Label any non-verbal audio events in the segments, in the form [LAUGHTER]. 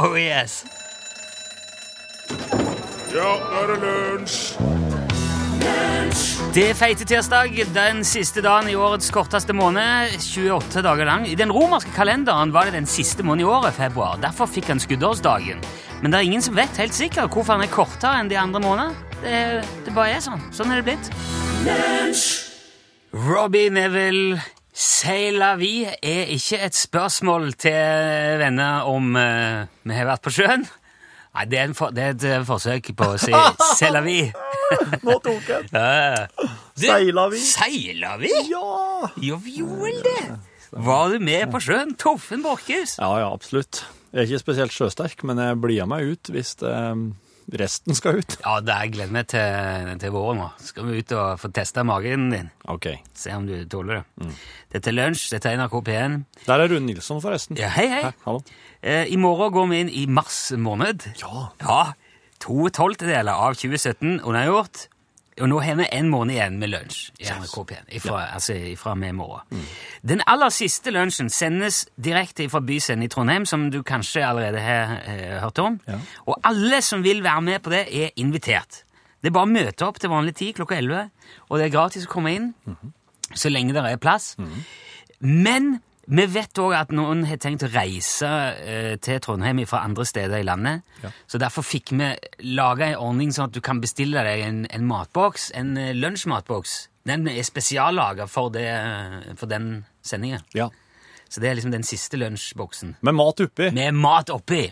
Oh yes. Ja, nå er det lunsj! Det er feite tirsdag, den siste dagen i årets korteste måned, 28 dager lang. I den romerske kalenderen var det den siste måneden i året, februar. Derfor fikk han skuddårsdagen. Men det er ingen som vet helt sikkert hvorfor han er kortere enn de andre månedene. Det, det bare er sånn. Sånn er det blitt. Robbie Neville, c'est la vie er ikke et spørsmål til venner om uh, vi har vært på sjøen. Nei, det er, en for, det er et eh, forsøk på å si c'est la vie. Nå tok jeg den. Seila vi? Seila vi? Ja! Jo, vi gjorde det. Var du med på sjøen? Toffen Borchhus? ja, ja, absolutt. Jeg er ikke spesielt sjøsterk, men jeg blir meg ut hvis det, resten skal ut. Ja, det er gleder meg til, til våren nå. Skal vi ut og få testa magen din. Ok. Se om du tåler det. Dette er lunsj. Dette er NRK P1. Der er Rune Nilsson, forresten. Ja, hei, hei. Hei, hallo. Eh, I morgen går vi inn i mars måned. Ja. Ja, to tolvtedeler av 2017 unnagjort. Og nå har vi en måned igjen med lunsj i NRK P1. Ifra, altså ifra med i morgen. Den aller siste lunsjen sendes direkte fra Byscenen i Trondheim, som du kanskje allerede har eh, hørt om. Ja. Og alle som vil være med på det, er invitert. Det er bare å møte opp til vanlig tid klokka 11, og det er gratis å komme inn så lenge det er plass. Men vi vet òg at noen har tenkt å reise eh, til Trondheim fra andre steder i landet. Ja. Så derfor fikk vi laga ei ordning sånn at du kan bestille deg en, en matboks, en eh, lunsjmatboks. Den er spesiallaga for, det- for den sendingen. ja. Så det er liksom den siste lunsjboksen. Med mat oppi. Med mat oppi.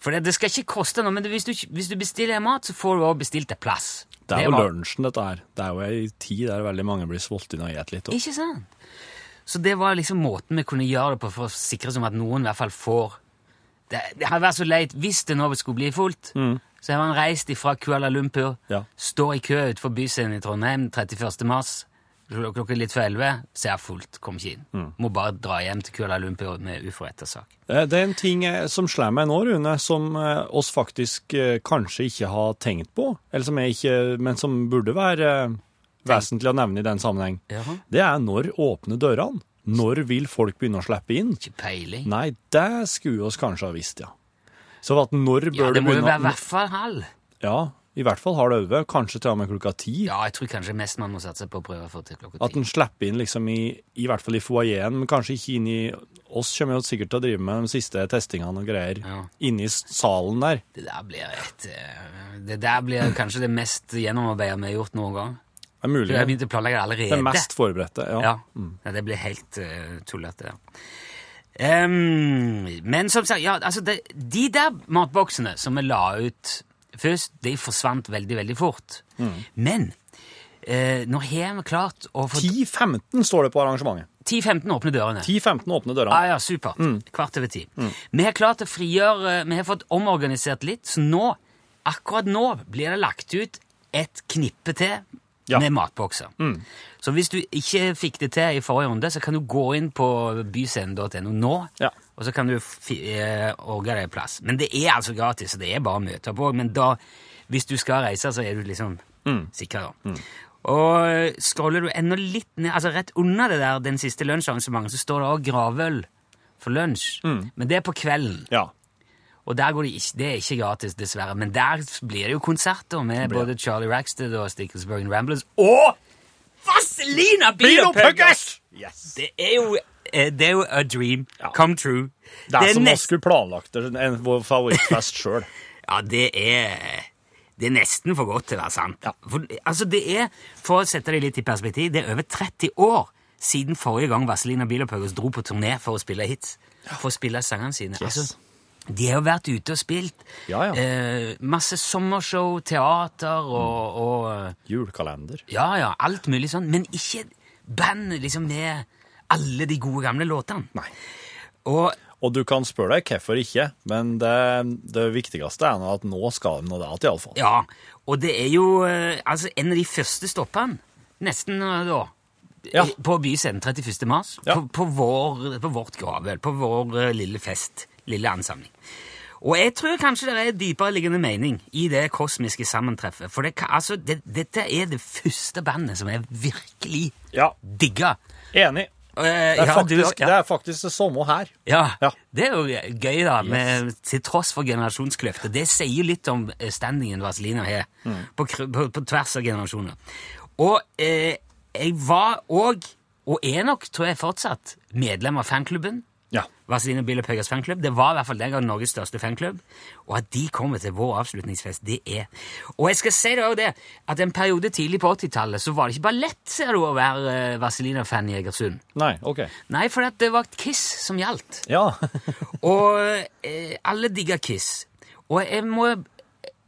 For det, det skal ikke koste noe, men hvis du, hvis du bestiller mat, så får du også bestilt deg plass. Det er jo lunsjen, dette her. Det er jo ei tid der veldig mange blir sultne og spiser litt. også. Ikke sant? Så det var liksom måten vi kunne gjøre det på for å sikre oss om at noen i hvert fall får Det, det hadde vært så leit hvis det nå skulle bli fullt. Så har man reist fra Kuala Lumpur, Ja. står i kø utenfor Byscenen i Trondheim 31. mars, klok- klokka litt før 11, ser fullt, kom ikke inn. Må bare dra hjem til Kuala Lumpur med uforretta sak. Eh, Det er en ting eh, som slår meg nå, Rune, som eh, oss faktisk kanskje ikke har tenkt på, eller som jeg ikke, men som burde være vesentlig å nevne i den sammenheng. Jaha. Det er når åpne dørene. Når vil folk begynne å slippe inn? Ikke peiling. Nei, det skulle oss kanskje ha visst, ja. Så at når bør Ja, det du må jo være i hvert fall halv. Ja, i hvert fall halv elleve, kanskje til og med klokka ti. Ja, jeg tror kanskje mest man må satse på å prøve å få til klokka ti. At en slipper inn liksom i, i hvert fall i foajeen, men kanskje ikke inn i Oss kommer jo sikkert til å drive med de siste testingene og greier Ja. inne i salen der. Det der blir et eh, Det der blir kanskje det mest gjennomarbeida vi har gjort noen gang. Det er mulig. Jeg har begynt å planlegge allerede. Det mest forberedte, ja. Ja. ja, det blir helt uh, tullete. Um, men som sagt, ja, altså det, de der matboksene som vi la ut først, de forsvant veldig, veldig fort. Men uh, nå har vi klart å få 10-15 står det på arrangementet. 10-15 åpne dørene. 10-15 åpne dørene. Ah, ja, supert. Kvart over ti. Vi har klart å frigjøre Vi har fått omorganisert litt, så nå, akkurat nå, blir det lagt ut et knippe til Ja. med matbokser. Så hvis du ikke fikk det til i forrige runde, så kan du gå inn på byscenen.no nå, Ja. og så kan du fi- eh, orge deg plass. Men det er altså gratis, så det er bare å møte opp òg. Men da, hvis du skal reise, så er du liksom sikker, Mm. Og scroller du enda litt ned, altså rett under det der, den siste lunsjarrangementet, så står det også gravøl for lunsj. Men det er på kvelden. ja. Og der går det, ikke, det er ikke gratis, dessverre. Men der blir det jo konserter med både Charlie Rackstead og Stickelsbergen Ramblers. Og Vazelina Bilopphuggers! Yes! Det er jo eh, det er jo a dream come true. Det er, som nest- oss skulle planlagt det, en, vår favorittfest sjøl. [LAUGHS] Ja, det er Det er nesten for godt til å være sant. Ja. For, altså, det er, for å sette det litt i perspektiv, det er over 30 år siden forrige gang Vazelina Bilopphøggers dro på turné for å spille hits. For å spille sangene sine. Yes. Altså, de har jo vært ute og spilt. Ja, ja. Eh, masse sommershow, teater og, og eh, Julekalender. Ja, ja, alt mulig sånn. Men ikke band liksom med alle de gode gamle låtene. Nei. Og Og du kan spørre deg hvorfor ikke, men det, det viktigste er at nå skal de nå det igjen, iallfall. Ja, og det er jo eh, altså en av de første stoppene, nesten eh, da, Ja. på Byscenen 31. mars, Ja. på, på, vår, på vårt gravøl, på vår eh, lille fest, lille ansamling. Og jeg tror kanskje det er dypere liggende mening i det kosmiske sammentreffet. For det, altså, det, dette er det første bandet som jeg virkelig Ja, digga. enig. Eh, Det er, ja, du- faktisk, ja. det er faktisk det samme her. Ja, Ja. det er jo gøy, da, med, til tross for generasjonskløfter. Det sier litt om eh, standingen Vazelina har, på, på, på tvers av generasjoner. Og eh, jeg var òg, og er nok, tror jeg fortsatt, medlem av fanklubben. Ja. og Pøggers fanklubb. Det var i hvert fall den gang Norges største fanklubb. Og at de kommer til vår avslutningsfest, det er Og jeg skal si det også det, at en periode tidlig på 80-tallet så var det ikke bare lett, ser du, å være uh, Vazelina-fan i Egersund. Nei, ok. Nei, for det var Kiss som gjaldt. Ja. [LAUGHS] Og eh, alle digger Kiss. Og jeg må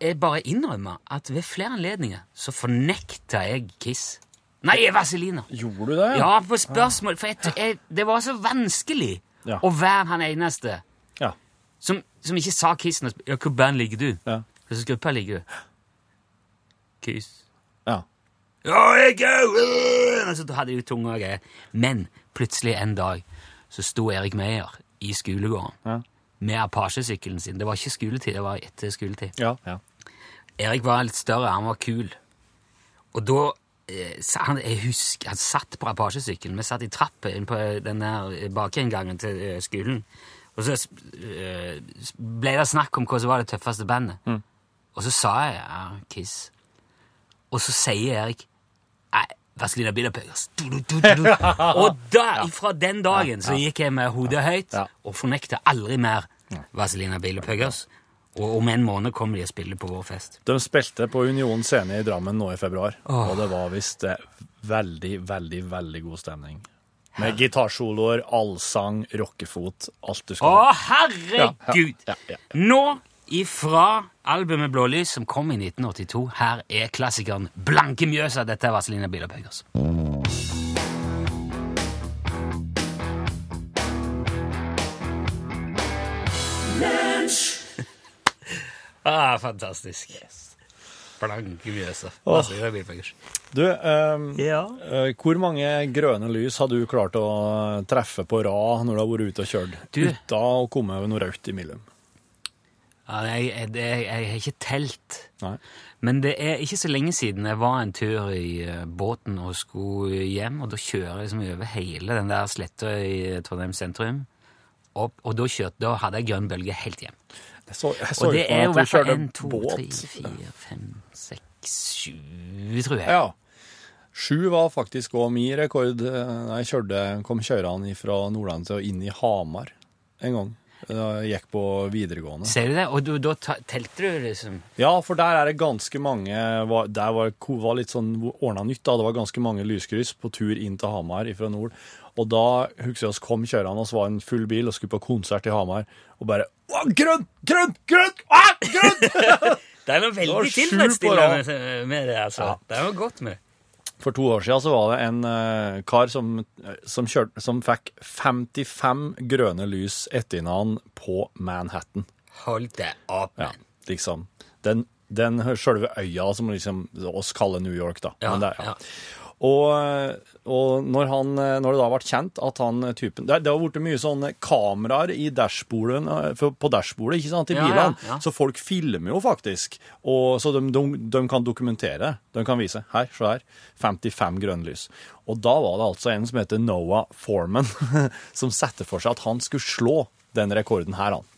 jeg bare innrømme at ved flere anledninger så fornekta jeg Kiss. Nei, Vazelina. Gjorde du det? Ja, på spørsmål. For jeg, jeg, det var så vanskelig Ja. Og være han eneste Ja. som, som ikke sa kissen. Ja, hvor band ligger du? Ja. Hvilken gruppe ligger du? Kiss. ja. Ja, jeg òg! Så hadde de tunge og greier. Men plutselig en dag så sto Erik Meyer i skolegården Ja. med Apache-sykkelen sin. Det var ikke skoletid, det var etter skoletid. Ja. ja. Erik var litt større, han var kul. Og da han, Jeg husker han satt på Apache-sykkelen. Vi satt i trappa inn på den der bakinngangen til eh, skolen. Og så eh, ble det snakk om hva som var det tøffeste bandet. Og så sa jeg ja, Kiss. Og så sier Erik Nei, Vazelina Bilopphøggers. [LAUGHS] Og da, fra den dagen så gikk jeg med hodet høyt og fornekta aldri mer Vazelina Bilopphøggers. Og om en måned kommer de og spiller på vår fest. De spilte på Union scene i Drammen nå i februar, og det var visst eh, veldig, veldig, veldig god stemning. Med gitarsoloer, allsang, rockefot, alt du skal Å, herregud! Ja, ja, ja. Nå ifra albumet Blålys, som kom i 1982, her er klassikeren Blanke Mjøsa. Dette er Vazelina Bilopphøggers. Ah, fantastisk. Blanke Mjøsa. Bilopphøggers. Du, eh, Ja. eh, hvor mange grønne lys har du klart å treffe på rad når du har vært ute og kjørt? Du. Uten å komme over noe rødt imellom? Ja, jeg, jeg, jeg, jeg har ikke telt. Nei. Men det er ikke så lenge siden jeg var en tur i eh, båten og skulle hjem, og da kjører jeg liksom over hele den der sletta i Trondheim sentrum. Opp, og da, kjørte, da hadde jeg grønn bølge helt hjem. Jeg så, jeg så Og det er jo i hvert fall en, to, tre, fire, fem, seks, sju, tror jeg. Ja. Sju var faktisk òg min rekord. da Jeg kjørte, kom kjørende fra Nordland til og inn i Hamar en gang. Jeg gikk på videregående. Ser du det? Og du, da telte du liksom Ja, for der er det ganske mange Der var, var litt sånn ordna nytt. da. Det var ganske mange lyskryss på tur inn til Hamar fra nord. Og da husker jeg oss kom kjørende, og så var det en full bil og skulle på konsert i Hamar, og bare Å, grønt! Grønt! Grønt! Å, grønt! [LAUGHS] Det er noe veldig tilfredsstillende med det, altså. Ja. Det er noe godt med det. For to år siden så var det en uh, kar som, som, kjørte, som fikk 55 grønne lys etter hverandre på Manhattan. Hold det opp. Ja, liksom. Den, den sjølve øya som liksom oss kaller New York, da. Ja, Men det, ja. ja. Og, og når, han, når det da ble kjent at han typen Det, det har blitt mye sånne kameraer på dashbordet ikke sant, i Ja, ja, bilene, ja. så folk filmer jo faktisk. Og, så de, de, de kan dokumentere. De kan vise. Her, se her. 55 grønne lys. Og da var det altså en som heter Noah Foreman, [LAUGHS] som satte for seg at han skulle slå den rekorden her, han.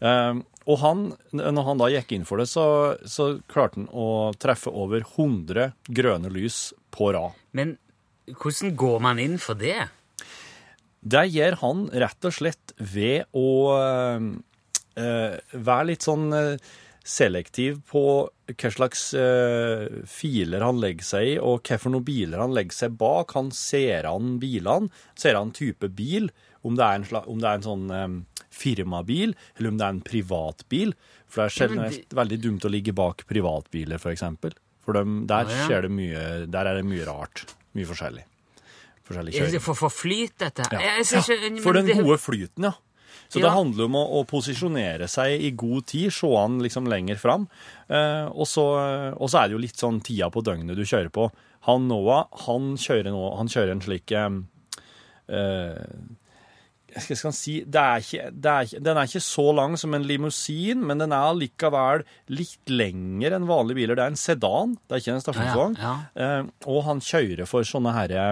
Um, og han, når han da gikk inn for det, så, så klarte han å treffe over 100 grønne lys på rad. Men hvordan går man inn for det? Det gjør han rett og slett ved å eh, være litt sånn eh, selektiv på hva slags uh, filer han legger seg i, og noen biler han legger seg bak. Han ser an bilene, ser an type bil, om det er en, sla- om det er en sånn um, firmabil, eller om det er en privatbil. For det er Ja, men veldig dumt å ligge bak privatbiler, for eksempel. For dem, der, ah, ja. mye, der er det mye rart. Mye forskjellig. Forskjellig for, for flyt, dette? Ja. Ikke, for den gode flyten, ja. Så Ja. det handler om å, å posisjonere seg i god tid, se han liksom lenger fram. Eh, og, så, og så er det jo litt sånn tida på døgnet du kjører på. Han Noah, han kjører, nå, han kjører en slik eh, eh, jeg skal si, det er ikke, det er Den er ikke så lang som en limousin, men den er likevel litt lengre enn vanlige biler. Det er en sedan, det er ikke en stasjonsvogn. Ja, Eh, og han kjører for sånne herre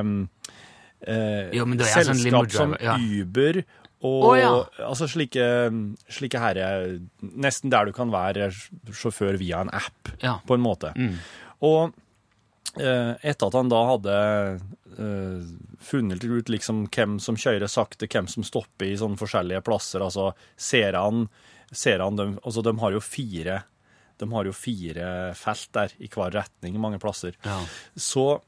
eh, Jo, er sånn selskap som ja. Uber og oh, ja. altså slike, slike herre Nesten der du kan være sjåfør via en app, Ja. på en måte. Og eh, etter at han da hadde uh, funnet ut liksom hvem som kjører sakte, hvem som stopper i sånne forskjellige plasser, altså ser han, ser han dem, altså de har jo fire de har jo fire felt der i hver retning mange plasser. Ja. Så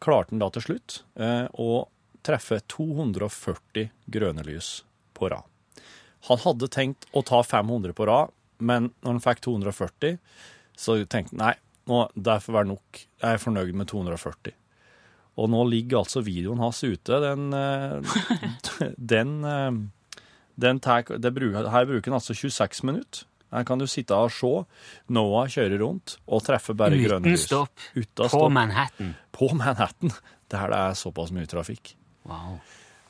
klarte han da til slutt eh, å treffe 240 grønne lys på rad. Han hadde tenkt å ta 500 på rad, men når han fikk 240, så tenkte han nei, nå, det får være nok. Jeg er fornøyd med 240. Og nå ligger altså videoen hans ute. Den, eh, [LAUGHS] den, eh, den det bruker, her bruker han altså 26 minutter. Her kan du sitte og se Noah kjøre rundt og treffe bare grønne Uten lys. stopp. Uten På. Manhattan. På Manhattan, der det er såpass mye trafikk. Wow.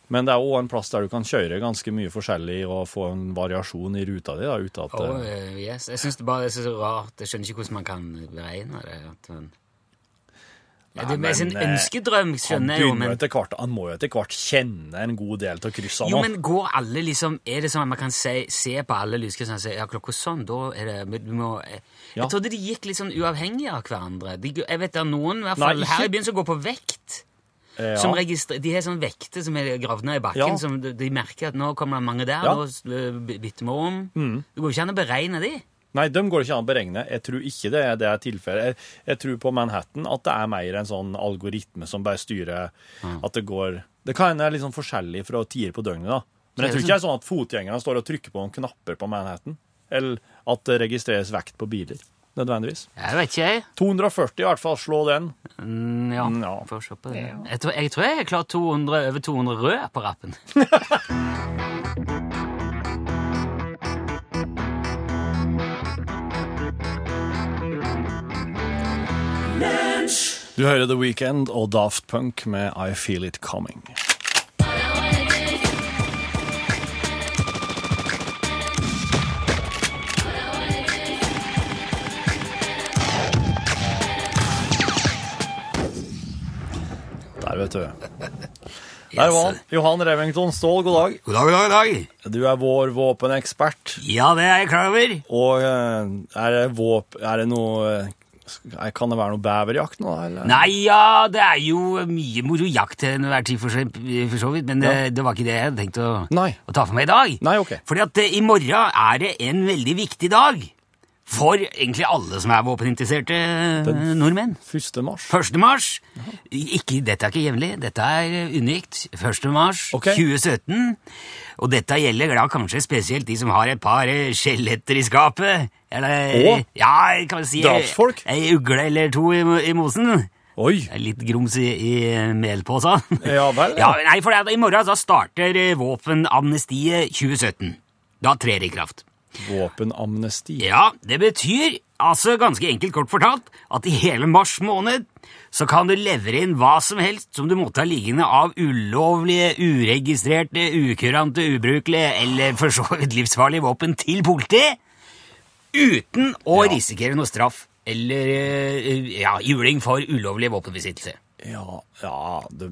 Men det er òg en plass der du kan kjøre ganske mye forskjellig og få en variasjon i ruta di. da, uten at Oh, yes. Jeg syns det bare er så rart. Jeg skjønner ikke hvordan man kan beregne det. At man... ja, det er Nei, sin eh, ønskedrøm, skjønner jeg jo, men hvert, han må jo etter hvert kjenne en god del av kryssene. Jo, men går alle liksom Er det sånn at man kan se, se på alle lyskryssene og si ja, klokka sånn, da er det men du må, Jeg Ja. trodde de gikk litt sånn uavhengig av hverandre. De, jeg vet det er noen, i hvert Nei, fall her ikke- i byen, som går på vekt. Eh, Som registrer, de har sånn vekter som er gravd ned i bakken, Ja. som de, de merker at nå kommer det mange der, Ja. Mm. nå eh, bytter vi om. Det går ikke an å beregne de. Nei, dem går det ikke an å beregne. Jeg tror ikke det er det er tilfellet. Jeg, jeg tror på Manhattan at det er mer en sånn algoritme som bare styrer at det går Det kan hende det er litt sånn forskjellig fra tider på døgnet, da. Men jeg tror ikke det er sånn at fotgjengerne står og trykker på noen knapper på Manhattan. Eller at det registreres vekt på biler. Nødvendigvis. Jeg vet ikke, jeg. 240 i hvert fall. Slå den. Mm, ja, Mm, ja. får se på det. Jeg tror jeg, tror jeg har klart 200, over 200 rød på rappen. [LAUGHS] Du hører The Weekend og Daft Punk med I Feel It Coming. Vet du. Der var han. Johan Revington Ståhl, god dag. God dag, god dag, god dag. Du er vår våpenekspert. Ja, det er jeg klar over. Og eh, er det, våp er det noe eh, Kan det være noe beverjakt nå, eller? Nei, ja, det er jo mye moro jakt til enhver tid for så, vidt, men det, det var ikke det jeg hadde tenkt å, å ta for meg i dag. Nei, ok. Fordi at eh, i morgen er det en veldig viktig dag for egentlig alle som er våpeninteresserte eh, nordmenn. 1. mars. 1. mars. Ikke, dette er ikke jevnlig, dette er eh, unikt. 1. mars okay. 2017. Og dette gjelder da kanskje spesielt de som har et par eh, skjeletter i skapet. Eller, Å? ja, kan kan si Drapsfolk? Ei ugle eller to i, i mosen. Oi! Litt grums i, i melposen. [LAUGHS] Ja vel, Ja, ja. nei, for det, I morgen starter våpenamnestiet 2017. Da trer det i kraft. Våpenamnesti. Ja, det betyr altså ganske enkelt kort fortalt at i hele mars måned så kan du levere inn hva som helst som du måtte ha liggende av ulovlige, uregistrerte, ukurante, ubrukelige eller for så vidt livsfarlige våpen til politiet uten å Ja. risikere noe straff eller eh, ja, juling for ulovlig våpenbesittelse. Ja, ja det,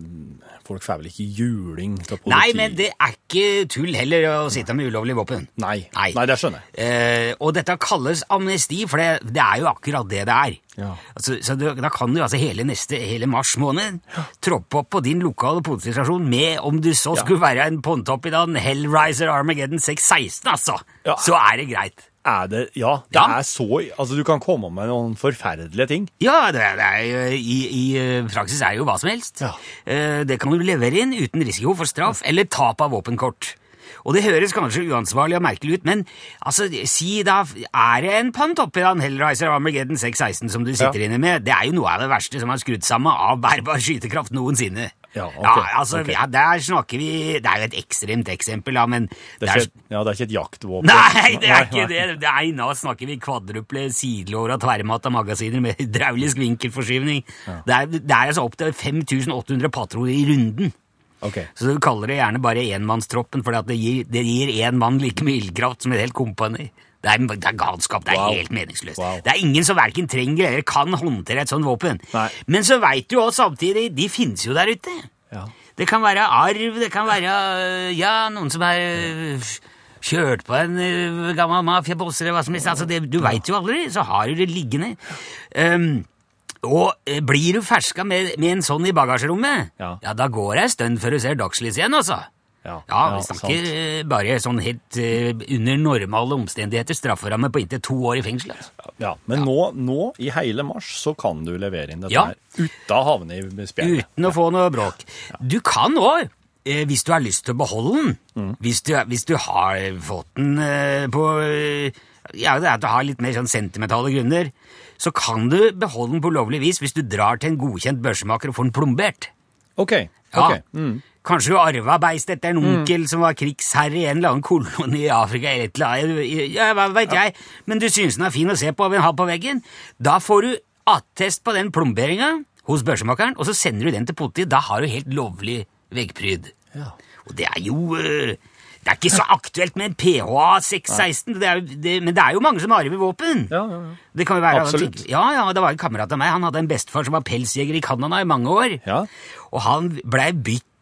Folk får vel ikke juling av politi? Nei, men det er ikke tull heller å sitte med ulovlig våpen. Nei, Nei. Nei det skjønner jeg. Eh, og dette kalles amnesti, for det, det er jo akkurat det det er. Ja. Altså, så du, da kan du altså hele neste, hele mars måned troppe opp på din lokale politistasjon med, om du så Ja. skulle være en ponntopp i dag, en Hellraiser Armageddon 616, altså, Ja. så er det greit. Er det Ja, det Ja. er så Altså, du kan komme med noen forferdelige ting. Ja, det, det er, jo- i, i eh, praksis er jo hva som helst. Ja. Eh, Det kan du levere inn uten risiko for straff eller tap av våpenkort. Og det høres kanskje uansvarlig og merkelig ut, men altså, si da, er det en Pantoppi da, en Hellraiser Armageddon 616 som du sitter Ja. inne med? Det er jo noe av det verste som er skrudd sammen av bærbar skytekraft noensinne. Ja, ok, altså, okay. ja, der snakker vi Det er jo et ekstremt eksempel, da, men Det er ikke, ja, det er ikke et jaktvåpen. Nei, det er ikke det. Nei, nå snakker vi kvadruple sidelåra tverrmatta magasiner med [LAUGHS] hydraulisk vinkelforskyvning. Det, er, det er altså opptil 5800 patruljer i runden. Okay. Så du kaller det gjerne bare enmannstroppen, for det gir, det gir én mann like mye ildkraft som et helt kompani. Det er, det er galskap. Det er Wow. helt meningsløst. Wow. Det er ingen som verken trenger eller kan håndtere et sånt våpen. Nei. Men så veit du også samtidig, de finnes jo der ute. Ja. Det kan være arv, det kan være ja, noen som er øh, kjørt på en øh, gammel mafiaboss eller hva som helst. Altså, det, du veit jo aldri, så har du det liggende. Um, og øh, blir du ferska med, med en sånn i bagasjerommet, Ja. da går det ei stund før du ser dagslys igjen, altså. Ja, Ja, ja, vi snakker sant. bare sånn helt øh, under normale omstendigheter strafferamme på inntil to år i fengsel. Altså. Ja, men Nå, nå, i hele mars, så kan du levere inn dette Ja. her uten å havne i spjeldet. Uten å få noe bråk. Du kan òg, eh, hvis du har lyst til å beholde den, Mm. hvis, du, hvis du har fått den eh, på eh, Ja, det er at du har litt mer sånn sentimentale grunner, så kan du beholde den på lovlig vis hvis du drar til en godkjent børsemaker og får den plombert. Ok, Ja. ok. Mm. Kanskje du arva beistet etter en onkel som var krigsherre i en eller annen koloni i Afrika. eller et eller annet. Ja, hva vet jeg. Men du syns den er fin å se på og vil ha på veggen. Da får du attest på den plomberinga hos børsemakeren, og så sender du den til politiet. Da har du helt lovlig veggpryd. Ja. Og det er jo øh, Det er ikke så aktuelt med en PHA 616, det er, jo- det, men det er jo mange som arver våpen. Ja, ja, ja. Det kan jo være Absolutt. Ja, ja, det var en kamerat av meg. Han hadde en bestefar som var pelsjeger i Canada i mange år. Ja. Og han blei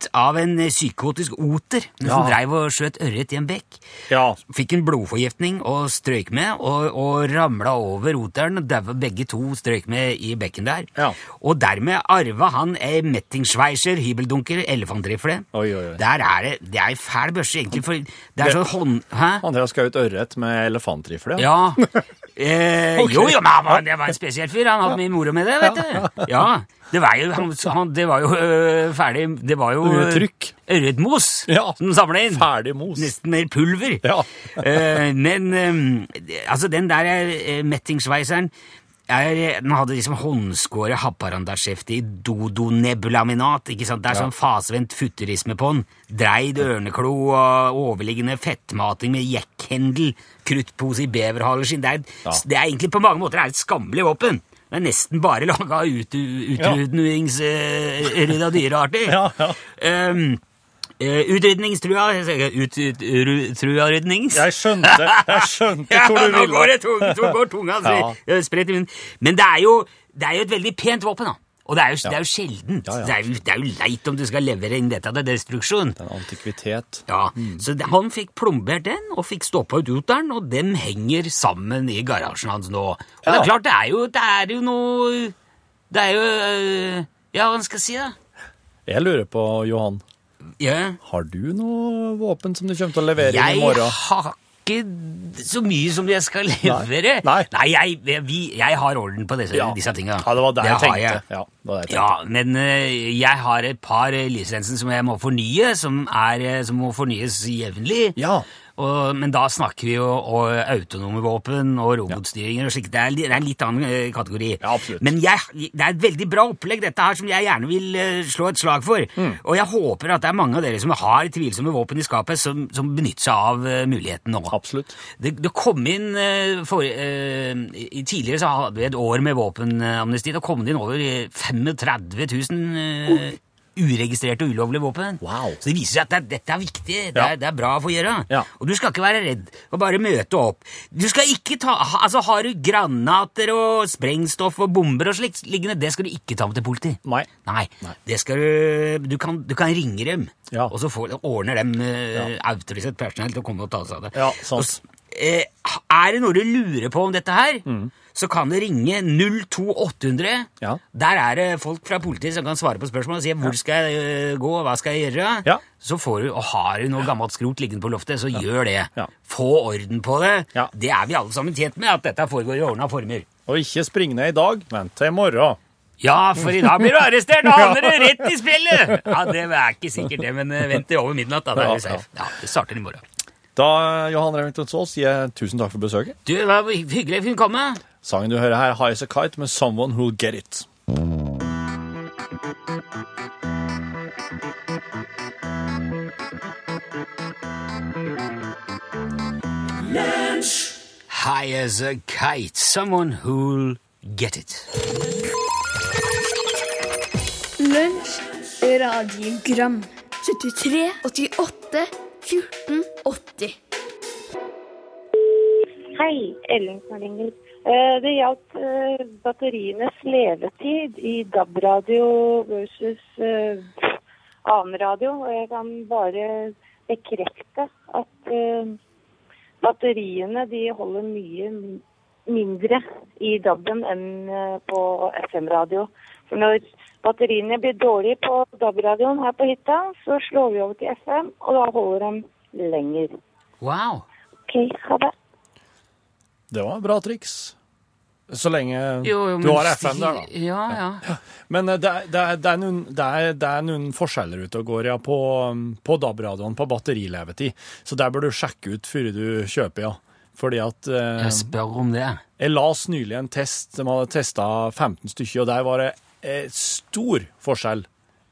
bitt av en eh, psykotisk oter som Ja. dreiv og skjøt ørret i en bekk. ja. Fikk en blodforgiftning og strøyk med, og, og ramla over oteren. og daua begge to strøyk med i bekken der. Ja. Og dermed arva han ei Mettingsschweiser hybeldunker elefantrifle. Der er det, det er ei fæl børse, egentlig, for det er sånn hånd... Hæ? Han har skutt ørret med elefantrifle. Ja. [LAUGHS] Eh, okay. Jo, jo, men han var, det var en spesiell fyr. Han hadde mye moro med det, vet du. Ja, Det var jo, han, han, det var jo øh, ferdig Det var jo øh, Trykk. ørretmos Ja. som samla inn. Ferdig mos. Nesten mer pulver. Ja. uh, [LAUGHS] men eh, altså, den der uh, Mettingsveiseren er, den hadde liksom håndskåret Haparanda-skjeftet i dodonebulaminat. ikke sant? Det er sånn fasevendt futurisme på den. Dreid ørneklo og overliggende fettmating med jekkhendel, kruttpose i beverhaleskinn. Det, Ja. det er egentlig på mange måter er et skammelig våpen. Det er nesten bare laga av ut, utrydningsrydda dyrearter. [LAUGHS] Ja, ja. Um, eh, utrydningstrua ut, ut, ru- Trua rydnings? Jeg skjønte, jeg skjønte [LAUGHS] Ja, hvor du nå går, det, tung, går tunga Ja. ja. spredt i munnen. Men det er, jo, det er jo et veldig pent våpen, da. Og det er jo, det er jo sjeldent. Ja, ja. Det, er jo, det er jo leit om du skal levere inn dette til destruksjon. Det er En antikvitet. Ja, Så det, han fikk plombert den, og fikk stoppa ut uteren, og den henger sammen i garasjen hans nå. Og det er klart, det er jo, det er jo noe Det er jo øh, Ja, hva skal jeg si, da? Jeg lurer på, Johan, Ja. har du noe våpen som du kommer til å levere inn i morgen? har ikke så mye som jeg skal [LAUGHS] levere. Nei. jeg, vi, jeg har orden på disse, disse tinga. Ja, det var det jeg tenkte. jeg. Ja, det var det jeg Ja, men uh, jeg har et par eh, lisenser som jeg må fornye, som, er, eh, som må fornyes jevnlig. Ja. Og, men da snakker vi jo om autonome våpen og robotstyringer og slik. Det, er det er en litt annen eh, kategori. Ja, absolutt. Men jeg, det er et veldig bra opplegg, dette her, som jeg gjerne vil eh, slå et slag for. Mm. Og jeg håper at det er mange av dere som har tvilsomme våpen i skapet, som, som benytter seg av eh, muligheten nå. Absolutt. Det, det kom inn for, uh, i- Tidligere så hadde vi et år med våpenamnesti. Det kom det inn over eh, 35 000 eh, uregistrerte og ulovlige våpen. Wow. Så det viser seg at det, dette er viktig. Det, Ja. er, det er bra å få gjøre. Ja. Og du skal ikke være redd og bare møte opp. Du skal ikke ta, altså Har du granater og sprengstoff og bomber og slikt liggende, det skal du ikke ta med til politi. Nei. Nei, det skal du Du kan, du kan ringe dem, Ja. og så får, ordner dem eh, autorisert personell til å komme og ta seg av det. Ja, sant. Og eh, er det noe du lurer på om dette her, så kan det ringe 02800. Ja. Der er det folk fra politiet som kan svare på spørsmål og si hvor skal jeg eh, gå, hva skal jeg gjøre. Ja. Så får du, og Har du noe gammelt skrot liggende på loftet, så gjør det. Ja. Få orden på det. Ja. Det er vi alle sammen tjent med, at dette foregår i ordna former. Og ikke spring ned i dag, vent til i morgen. Ja, for i dag blir du arrestert! Da havner du rett i spillet! Ja, Det er ikke sikkert, det, men eh, vent til over midnatt. Da, da er vi du safe. Ja, Det starter i morgen. Da, Johan Remington Saas, sier jeg tusen takk for besøket. Du, det var hyggelig at du kunne med. Sangen du hører her, High as a Kite med Someone Who'll Get It. High as a kite. Someone who'll get it. Lunsj, radiogram 73 88 14 80. Hei, Ellen. Eh, Det gjaldt eh, batterienes levetid i DAB-radio versus eh, annen radio. Og jeg kan bare bekrefte at eh, batteriene de holder mye mindre i DAB-en enn eh, på FM-radio. For når batteriene blir dårlige på DAB-radioen her på hytta, så slår vi over til FM, og da holder de lenger. Wow. OK, ha det. Det var bra triks. Så lenge Jo, jo, du har FM der, da. Ja, ja. Men eh, det, det, det, er noen, det, er, det er noen forskjeller ute og går ja, på, på DAB-radioen på batterilevetid. Så der bør du sjekke ut før du kjøper, ja. Fordi at eh, Jeg spør om det. Jeg las nylig en test, de hadde testa 15 stykker, og der var det eh, stor forskjell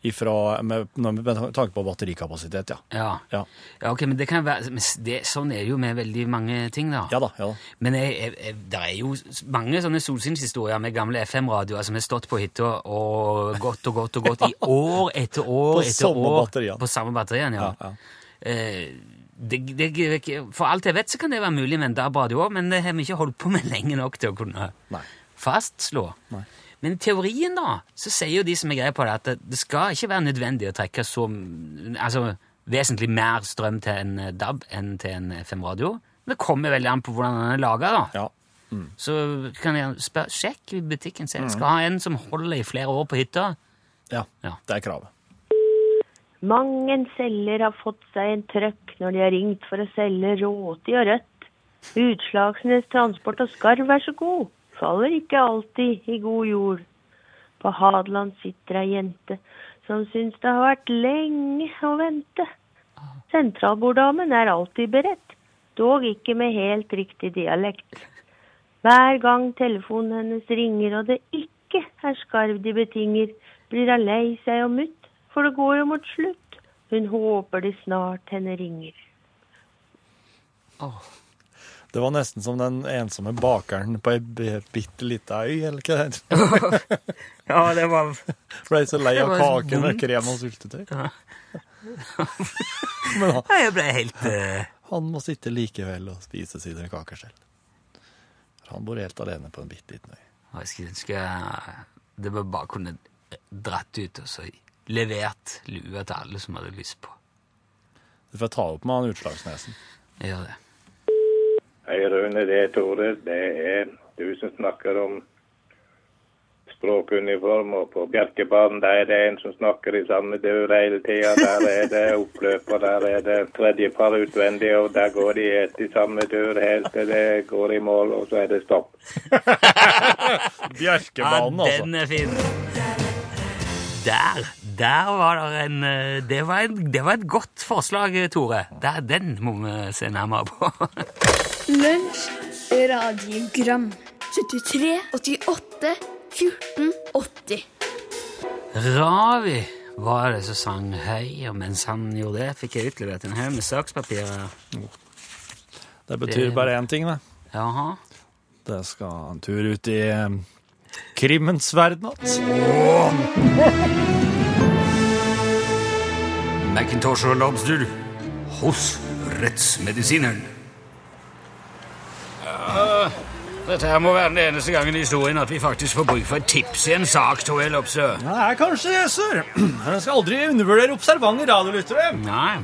ifra, med, med tanke på batterikapasitet, ja. Ja. Ja, ja, ok, men det kan være det, Sånn er det jo med veldig mange ting, da. ja da. ja da. Men det er jo mange sånne solskinnshistorier med gamle FM-radioer som har stått på hytta og gått og gått og gått i [LAUGHS] år etter år På etter samme år. På samme batteriene. Ja. Ja, ja. Eh, det, det, for alt jeg vet, så kan det være mulig med en DAB-radio òg, men det har vi ikke holdt på med lenge nok til å kunne Nei. fastslå. Nei. Men i teorien, da, så sier jo de som er greie på det, at det, skal ikke være nødvendig å trekke så altså, vesentlig mer strøm til en eh, DAB enn til en FM-radio. Det kommer veldig an på hvordan den er laga, da. Ja. Så kan jeg spørre, sjekk i butikken. Se. Mm. Skal ha en som holder i flere år på hytta. ja. Ja. Det er kravet. Mang en selger har fått seg en trøkk når de har ringt for å selge råti og rødt. Utslagsnes Transport og Skarv, vær så god. Faller ikke alltid i god jord. På Hadeland sitter ei jente som syns det har vært lenge å vente. Sentralborddamen er alltid beredt, dog ikke med helt riktig dialekt. Hver gang telefonen hennes ringer og det ikke er skarv de betinger, blir hun lei seg og mutt, for det går jo mot slutt. Hun håper det snart henne ringer. Det var nesten som den ensomme bakeren på ei bitte lita øy, eller hva det heter. [LAUGHS] Ja, det var Ble så lei av kake med krem og syltetøy. Ja. [LAUGHS] Men han, Jeg ble helt uh... han må sitte likevel og spise sine kaker selv. Han bor helt alene på en bitte liten øy. Jeg skulle ønske det var bare kunne dratt ut og så levert lue til alle som hadde lyst på. Du får ta opp med han Utslagsnesen. Jeg gjør det. Hei, Rune. Det er Tore. Det er du som snakker om språkuniform. Og på Bjerkebanen der er det en som snakker i samme dør hele tida. Der er det oppløp, og der er det tredje par utvendig, og der går de ett i samme dør helt til det går i mål, og så er det stopp. [LAUGHS] Bjerkebanen, altså. ja, altså. den er fin. Der var det en eh, Det var, en, det var et godt forslag, Tore. Der, den må vi se nærmere på. [LAUGHS] Lunsj, radiogram 73 88 14 80. Ravi var det som sang høy, og mens han gjorde det, fikk jeg utlevert en haug med sakspapirer. Det betyr Det- bare én ting, det. Jaha. Det skal en tur ut i eh, krimmens verden igjen. [LAUGHS] Macintosh og Lobster hos rettsmedisineren. Ja, dette her må være den eneste gangen i historien at vi faktisk får bruk for et tips i en sak, Tore Lopsø. Det er kanskje det, sir. En skal aldri undervurdere observante radiolyttere. Nei,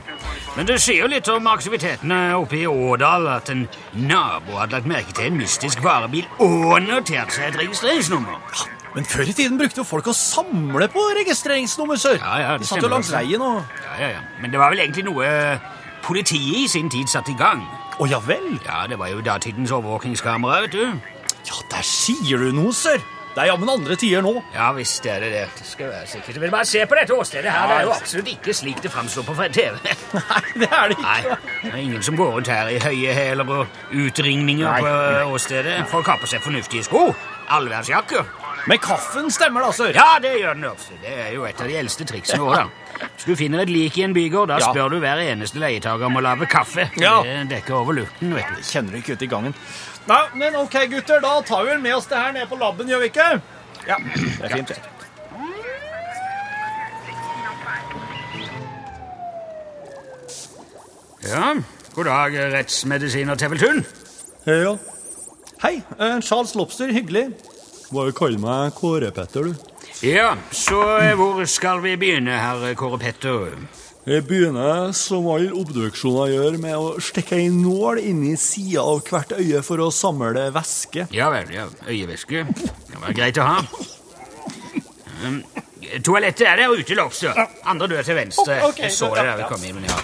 men det sier jo litt om aktivitetene oppe i Årdal at en nabo hadde lagt merke til en mystisk varebil og notert seg et registreringsnummer. Men før i tiden brukte jo folk å samle på registreringsnummer, sør. Ja, ja, det De satt jo langs veien og Ja, ja, ja. Men det var vel egentlig noe politiet i sin tid satte i gang. Å ja vel? Ja, det var jo datidens overvåkingskamera, vet du. Ja, der sier du noe, sør. Det er jammen andre tider nå. Ja visst er det det. Det skal være sikkert. Men bare se på dette åstedet her. Det er jo absolutt ikke slik det framstår på TV. [LAUGHS] Nei, det er det ikke. Nei, det er ingen som går rundt her i høye hæler og utringninger Nei, på åstedet. Folk har på seg fornuftige sko. Allværsjakker. Men kaffen stemmer da, altså? Ja, det gjør den også. Det er jo et av de eldste triksene våre. da. [LAUGHS] Hvis du finner et lik i en bygård, da Ja. spør du hver eneste leietager om å lage kaffe. Ja. Det dekker over lukten, vet du. Kjenner du ikke ute i gangen. Nei, men ok, gutter, da tar vi vel med oss det her ned på labben, gjør vi ikke? Ja, det er fint. det. Ja, god dag, rettsmedisiner Teveltun. Hei, ja. Hei, eh, Charles Lobster, hyggelig. Bare kall meg Kåre-Petter, du. Ja, så eh, hvor skal vi begynne, herr Kåre Petter? Jeg begynner, som alle obduksjoner gjør, med å stikke ei nål inn i sida av hvert øye for å samle væske. Ja vel, ja. Øyevæske. Kan være greit å ha. Um, toalettet er der ute, Lobster. Andre dør til venstre. Ok, Jeg så det der vi kom inn, men ja.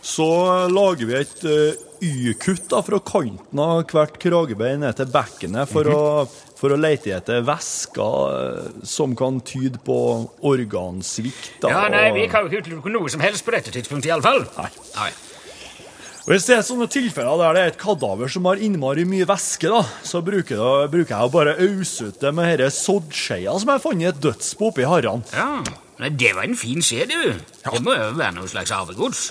Så lager vi et uh, Y-kutt fra kanten av hvert kragebein ned til bekkenet for, å, for å lete etter væsker eh, som kan tyde på organsvikt. Ja, nei, Vi kan jo ikke utelukke noe som helst på dette tidspunktet, iallfall. Nei. Nei. Hvis det er sånne tilfeller der det er et kadaver som har innmari mye væske, da, så bruker, det, bruker jeg å bare ause ut det med denne soddskeia som jeg fant i et dødsbo oppi harran. Ja, nei, Det var en fin skje, du. Det må jo være noe slags arvegods.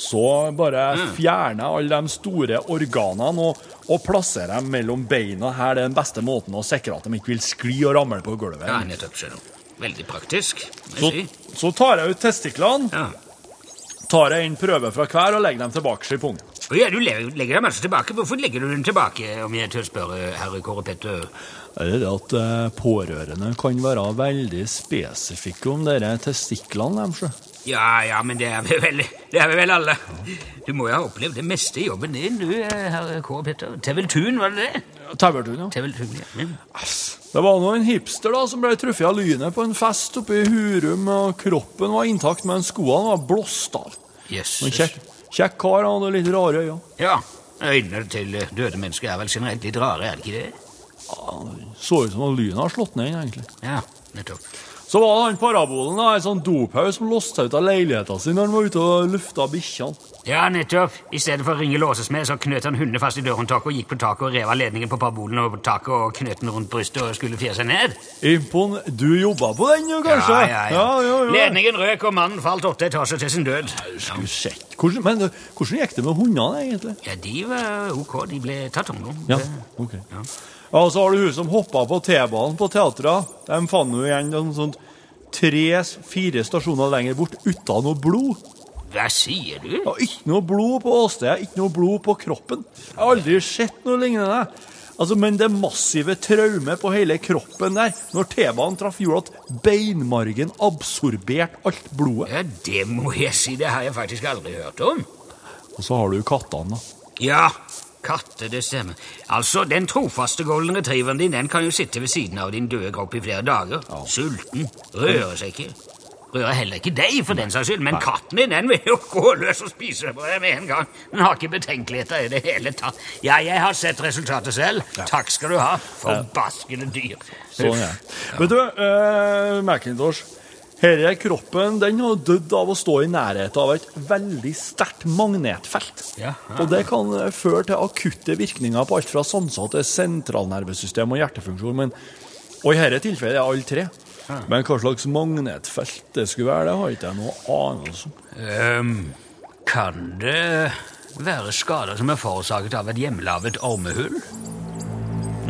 Så bare fjerner jeg alle de store organene og, og plasserer dem mellom beina. Her det er den beste måten å sikre at de ikke vil skli og ramle på gulvet. Ja, nettopp, skjønner. Veldig praktisk. Så, så tar jeg ut testiklene, Ja. tar jeg inn prøver fra hver og legger dem tilbake i pungen. Ja, du legger, dem altså tilbake. Hvorfor legger du den tilbake, om jeg tør spørre, herre Kåre Petter? Er det det at eh, pårørende kan være veldig spesifikke om disse testiklene deres? Ja, ja, men det er vi vel, det er vi vel alle. Du må jo ha opplevd det meste i jobben din, du, herr K. Petter. Teveltun, var det det? Ja, Teveltun, ja. Teveltun, ja. Mm. Det var nå en hipster da som ble truffet av lynet på en fest oppe i Hurum, og kroppen var intakt, men skoene var blåst av. Yes. En kjekk, kjekk kar, han hadde litt rare øyne. Ja, øynene til eh, døde mennesker er vel generelt litt rare, er det ikke det? Så ut som om lynet har slått ned, egentlig. Ja, nettopp. Så var det han parabolen, da, en sånn dophaug som låste ut av leiligheten sin når han var ute og lufta bikkjene. Ja, nettopp. I stedet for å ringe låsesmed, så knøt han hundene fast i dørhåndtaket og gikk på taket og rev av ledningen på parabolen og på taket og knøt den rundt brystet og skulle fjere seg ned. Impon... Du jobba på den, jo, kanskje? Ja, ja, ja. ja, ja. Ledningen røk, og mannen falt åtte etasjer til sin død. Skulle sett. Hvordan, men hvordan gikk det med hundene, egentlig? Ja, de var ok. De ble tatt hånd om. Ja, ok. Ja, og så har du hun som hoppa på T-banen på teatret. De fant jo igjen noen sånt tre-fire stasjoner lenger bort uten noe blod. Hva sier du? Ja, ikke noe blod på åstedet, ikke noe blod på kroppen. Jeg har aldri sett noe lignende. Altså, Men det massive traumet på hele kroppen der, når T-banen traff jorda, at beinmargen absorberte alt blodet. Ja, det må jeg si. Det har jeg faktisk aldri hørt om. Og så har du kattene, da. Ja, katter, det stemmer. Altså, den trofaste golden retrieveren din den kan jo sitte ved siden av din døde kropp i flere dager. Sulten. Rører seg ikke. Rører heller ikke deg, for den saks skyld, men katten din den vil jo gå løs og spise på deg med en gang. Den har ikke betenkeligheter i det hele tatt. Ja, jeg har sett resultatet selv. Takk skal du ha. Forbaskede dyr. Sånn, ja. Vet du, uh, Macintosh, Denne kroppen den har dødd av å stå i nærheten av et veldig sterkt magnetfelt. Ja. Og det kan eh, føre til akutte virkninger på alt fra sanser til sentralnervesystem og hjertefunksjon. Men, og i dette tilfellet er alle tre. Men hva slags magnetfelt det skulle være, det har ikke jeg noe anelse om. Um, kan det være skader som er forårsaket av et hjemmelaget ormehull?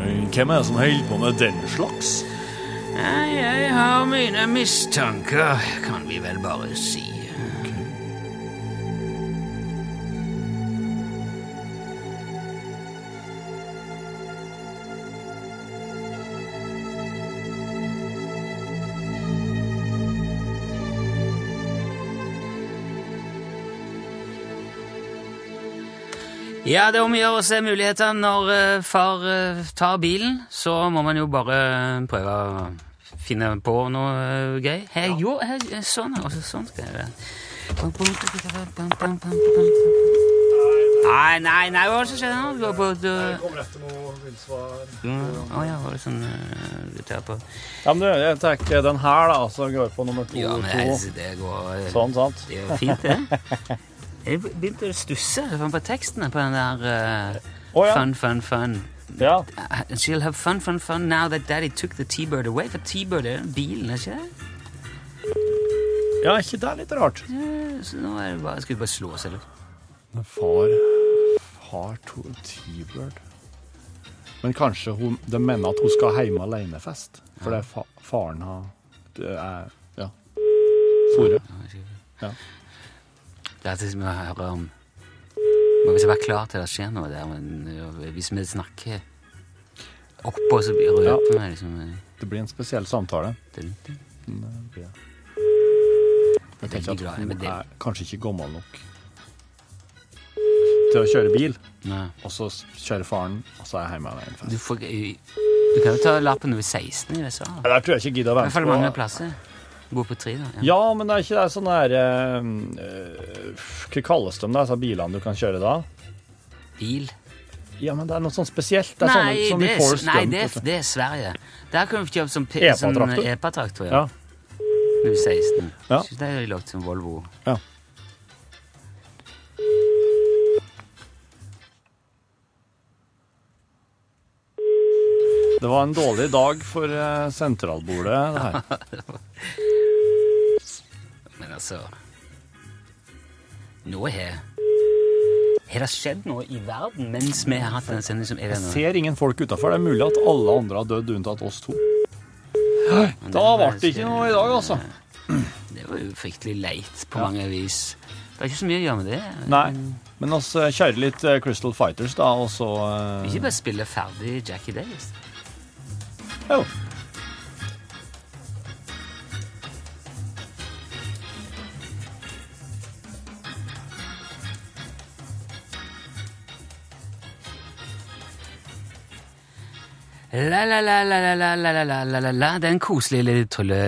Hvem er det som holder på med den slags? Jeg har mine mistanker, kan vi vel bare si. Ja, det er om å gjøre å se mulighetene når eh, far eh, tar bilen. Så må man jo bare prøve å finne på noe gøy. Her, jo, her, eh, sånn, også, sånn skal jeg gjøre. Nei, nei, nei, hva er det som skjer nå? Du går på du... kommer etter noe vilsvar. Å ja, var det sånn uh, tar på Ja, men du, jeg tenker den her, da, som går på nummer to. Ja, men jeg det, det går eh, Sånn, sant? Det er fint, det. [LAUGHS] Jeg begynte å stusse på tekstene på den der uh, oh, ja. Fun, fun, fun. Ja. Uh, She'll have fun, fun, fun now that daddy took the T-bird away. For T-bird er den bilen, er ikke det? ja, ikke det litt rart? Ja, Så nå er det bare, skal vi bare slå oss, eller? Far har to T-bird. Men kanskje hun, de mener at hun skal hjem alene-fest. For det er fa faren har Det er Ja. Fore. Ja. Det er som å høre om Må vi være klar til det skjer noe der, men øh, hvis vi snakker oppå, så blir Ja. røper vi liksom øh, Det blir en spesiell samtale. Det blir det. Jeg er tenker at hun er kanskje ikke gammel nok til å kjøre bil, Nei. og så kjører faren, og så er jeg hjemme en. Du, får, du kan jo ta lappen når du er 16 i USA. Ja, Der tror jeg ikke gidder å I være hvert fall mange på. plasser. Bo på tre, da. Ja. Ja, men det er ikke det sånn der eh, eh, Hva kalles de, disse bilene du kan kjøre da? Bil. Ja, men det er noe sånn spesielt. Det er Nei, sånne, sånn det er, Forrest nei det, er, det er Sverige. Der kan du kjøpe sånn, Epa-traktor? sånn. Ja. Når du er 16. Ja. Det er jo lagt som Volvo. Ja. Det var en dårlig dag for eh, sentralbordet, det her. [LAUGHS] Men altså Nå har Har det skjedd noe i verden mens vi har hatt denne sendingen Jeg ser ingen folk utafor. Det er mulig at alle andre har dødd unntatt oss to. Da det- ble det ikke noe i dag, altså. [CLEARS THROAT] Det var jo fryktelig leit på mange vis. Det er ikke så mye å gjøre med det. Nei. Men oss eh, kjører litt eh, Crystal Fighters, da, og så uh... Ikke bare spille ferdig Jackie Davis. Jo. La, la, la, la, la, la, la, la, la, la. Den koselige lille trulle...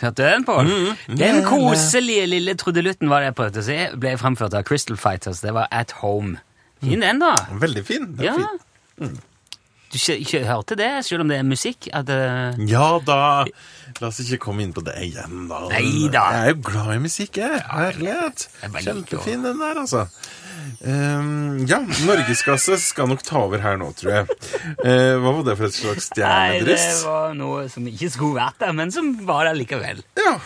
Hørte den, Pål? Den koselige lille trudelutten var det jeg prøvde å si, ble fremført av Crystal Fighters. Det var At Home. Fin den, da. Veldig fin. Den er Ja. fin. Du hørte det, selv om det er musikk? At, uh... Ja da. La oss ikke komme inn på det igjen, da. Neida. Jeg er jo glad i musikk, jeg. Herlighet. Kjempefin, den der, altså. Ehm, ja, norgesklasse skal nok ta over her nå, tror jeg. Eh, hva var det for et slags Nei, det var noe som ikke skulle vært der, men som var der likevel. Ja.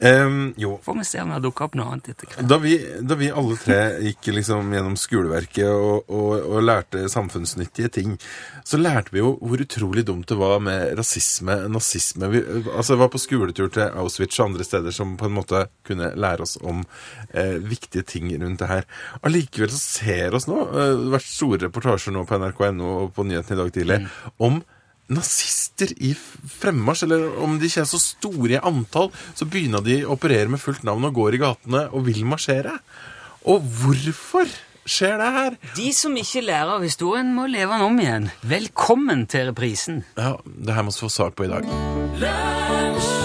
Ehm, jo, Får vi se om det dukker opp noe annet etter hvert. da vi, da vi alle tre gikk liksom gjennom skoleverket og, og, og lærte samfunnsnyttige ting, så lærte vi jo hvor utrolig dumt det var med rasisme, nazisme. Vi altså, var på skoletur til Auschwitz og andre steder som på en måte kunne lære oss om eh, viktige ting rundt det her. Allikevel så ser oss nå, eh, det har vært store reportasjer nå på nrk.no og på nyhetene i dag tidlig, om nazister i fremmarsj, eller om de ikke er så store i antall, så begynner de å operere med fullt navn og går i gatene og vil marsjere. Og hvorfor skjer det her? De som ikke lærer av historien, må leve den om igjen. Velkommen til reprisen. Ja, det her må vi få sak på i dag. Lunsj!